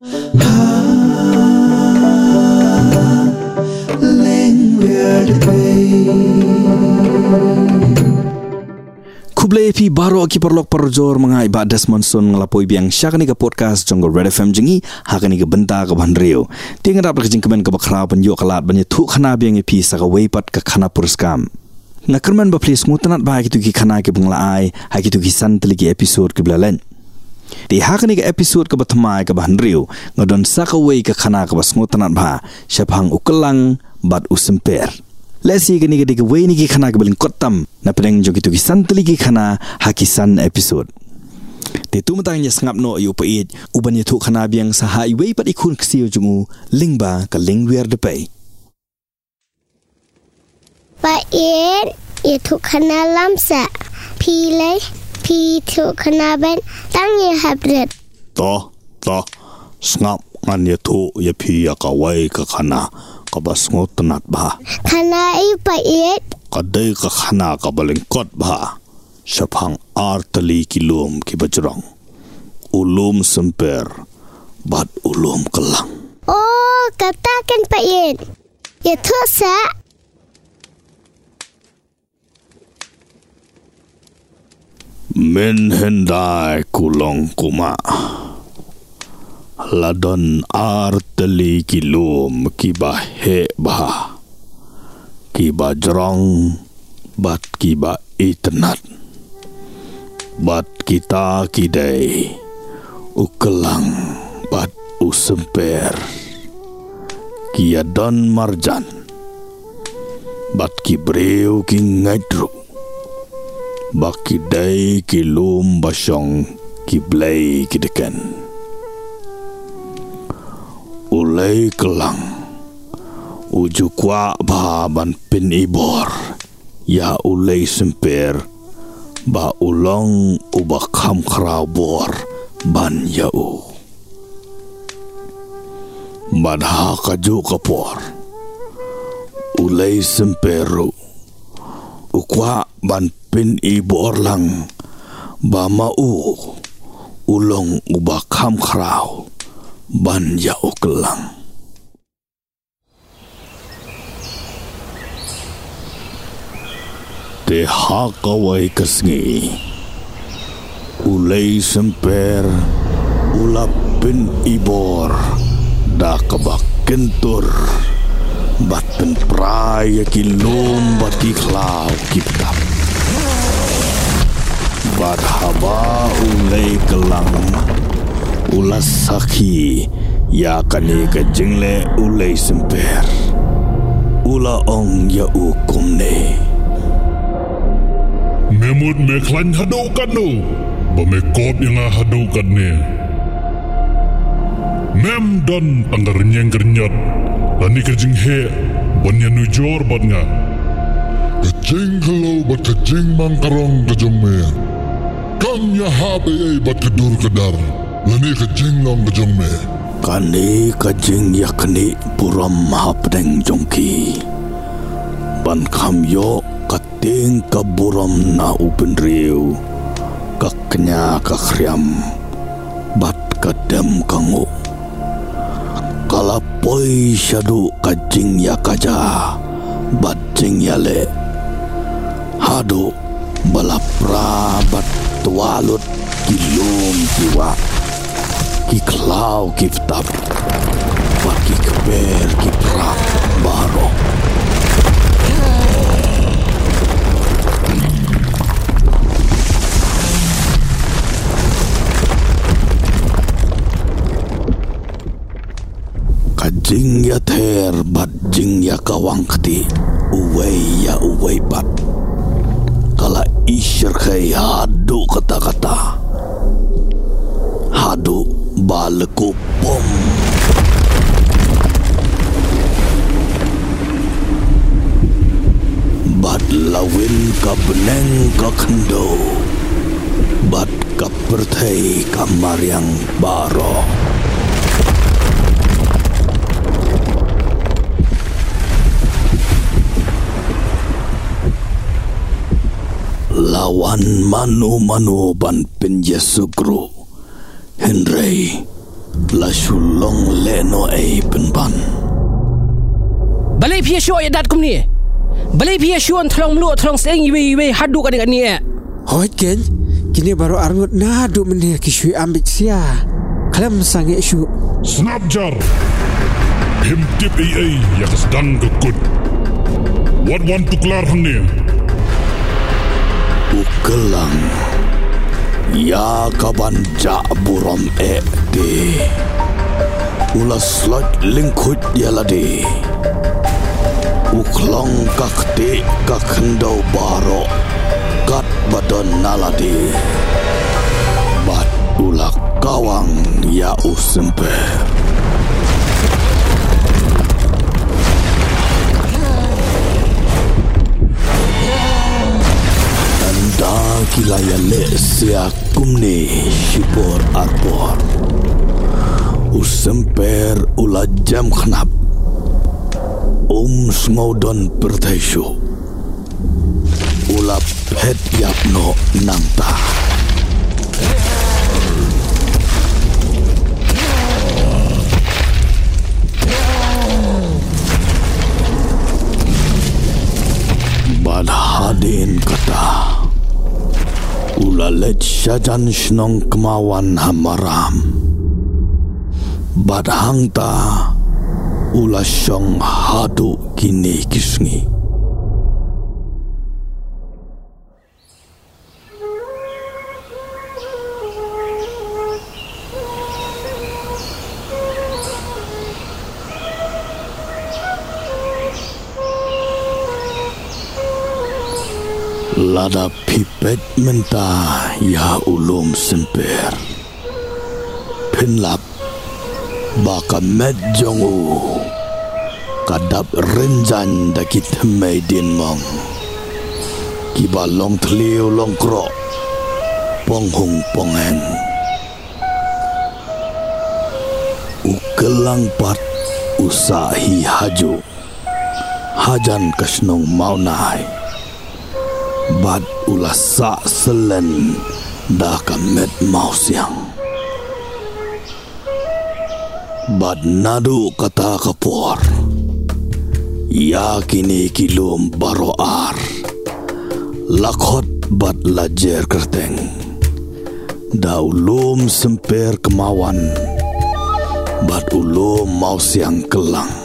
Kublai pi baru aki perlok perjor mengai ba Desmond Sun ngelapoi biang syakani ke podcast jonggo Red FM jengi hakani ke benta ke ban rio. Tinggal dapat kejing kemen ke bakra penjuk kelat banyak tu khana biang pi saka weipat ke khana purskam. Na kerman ba please ngutanat ba kitu ki khana ke bungla ai ha kitu ki san teligi episode ke belalen. Di hakani ke episode ke batmai ke ban rio ngadon saka wei ke khana ke bas ngutanat ba syapang ukelang bat usemper. Lesi gani gadi ke wei ni ki khana ke beling kotam na pedeng jo kitu ki santli ki khana hakisan episode. Ti tu matang nya sangap no yu pait uban ye tu khana biang sa hai wei pat ikun ksiu jungu lingba ka lingwer de pai. Pait ye tu khana lamsa. Pi le pi tu khana ben tang ye habret. To, to, sangap ngan ye tu ye pi ya ka wei ka khana ka bas ngot nat ba. Khana i pait Kadai ka khana ka baling kot ba. Syapang artali ki lum ki bajrong. Ulum semper bat ulum kelang. Oh, katakan pait. Ye tu sa Min hendai kulong kuma. Ladon artali ki lum ki ba he ba. Ki ba jrong bat ki ba itnat. Bat kita kidai. Ukelang bat usemper. Kia don marjan. Bat ki breu ki ngaidruk baki dai ki lum basyong ki blai ki deken. Ulai kelang, uju kwa ba ban pin ibor, ya ulai semper, ba ulong uba kam krau bor, ban ya u. Ban ha kaju kapor, ulai semperu, ukwa ban pin ibu orlang. Ba mau ulong uba kam krau ban ya kelang. Te hakawai kesngi. Ulai semper ulap pin ibor. Da kebak kentur baten praya ki lom bat ki klau kitab bat haba ulai kelang ulas saki ya kani ke jengle ulai semper ula ong ya ukum ne Memut me klan hadau kan no. Ba me kop yang a hadau kan ne. Mem don tanggar nyeng gernyat. Lani kerjing he. Bon ya nujor bat nga. Kecing kalau bat kecing mangkarong ke jome. Kam ya habe ai bat kedur kedar. Lani kecing long ke jome. kani ya kani puram hapdeng jongki ban kam yo kating ka buram na upen riu kaknya ka kriam bat kadem kangu kalapoi syadu kajing ya kaja bat jing ya le. Hadu balapra bat tualut kilum tiwa ki klau ki ftap bat ki keber ki bat jing ya kawang keti uwei ya uwei bat. Kala isyar kai hadu kata-kata. Hadu baleku pom. Bat lawin ka beneng ka kendo. Bat ka pertai kamar yang baro lawan manu-manu ban penjesugru Henry La sulong le no e penban Balai pia syua ya dat kum ni. Balai pia syua tolong melu tolong seng iwe iwe hadu dengan ni. Hoi ken, kini baru arngut nadu meneh kisui ambit sia. Kalam sange isu. Snapjar Himtip AA yang sedang kekut Wat wan tuklar hang ni Ukelang Ya kaban ja buram e de. Ula slot lingkut dia lade Uklong kak te kak hendau baro Kat badan nalade Bat ula kawang ya usemper Anda kilaya le sia kumne shipor arbor. Usemper ula jam khnap Um sngodon pertaishu Ula pet yapno nangta Bad hadin kata Ula let syajan shnong kemawan hamaram. Bad hangta Ula syong hadu kini kisngi Lada pipet menta ya ulum semper Penlap Baka med jongu. Kadap renjan daki temai din mong. Kiba long tliu long kro Pong hung pong heng Ukelang pat usahi haju. Hajan kasnong maunai Bad ulah sa selen dah kamet mau siang. Bad nadu kata kapor. Ya kini kilum baroar. Lakhot bad lajer kerteng. Daulum semper kemawan. Bad ulum mau siang kelang.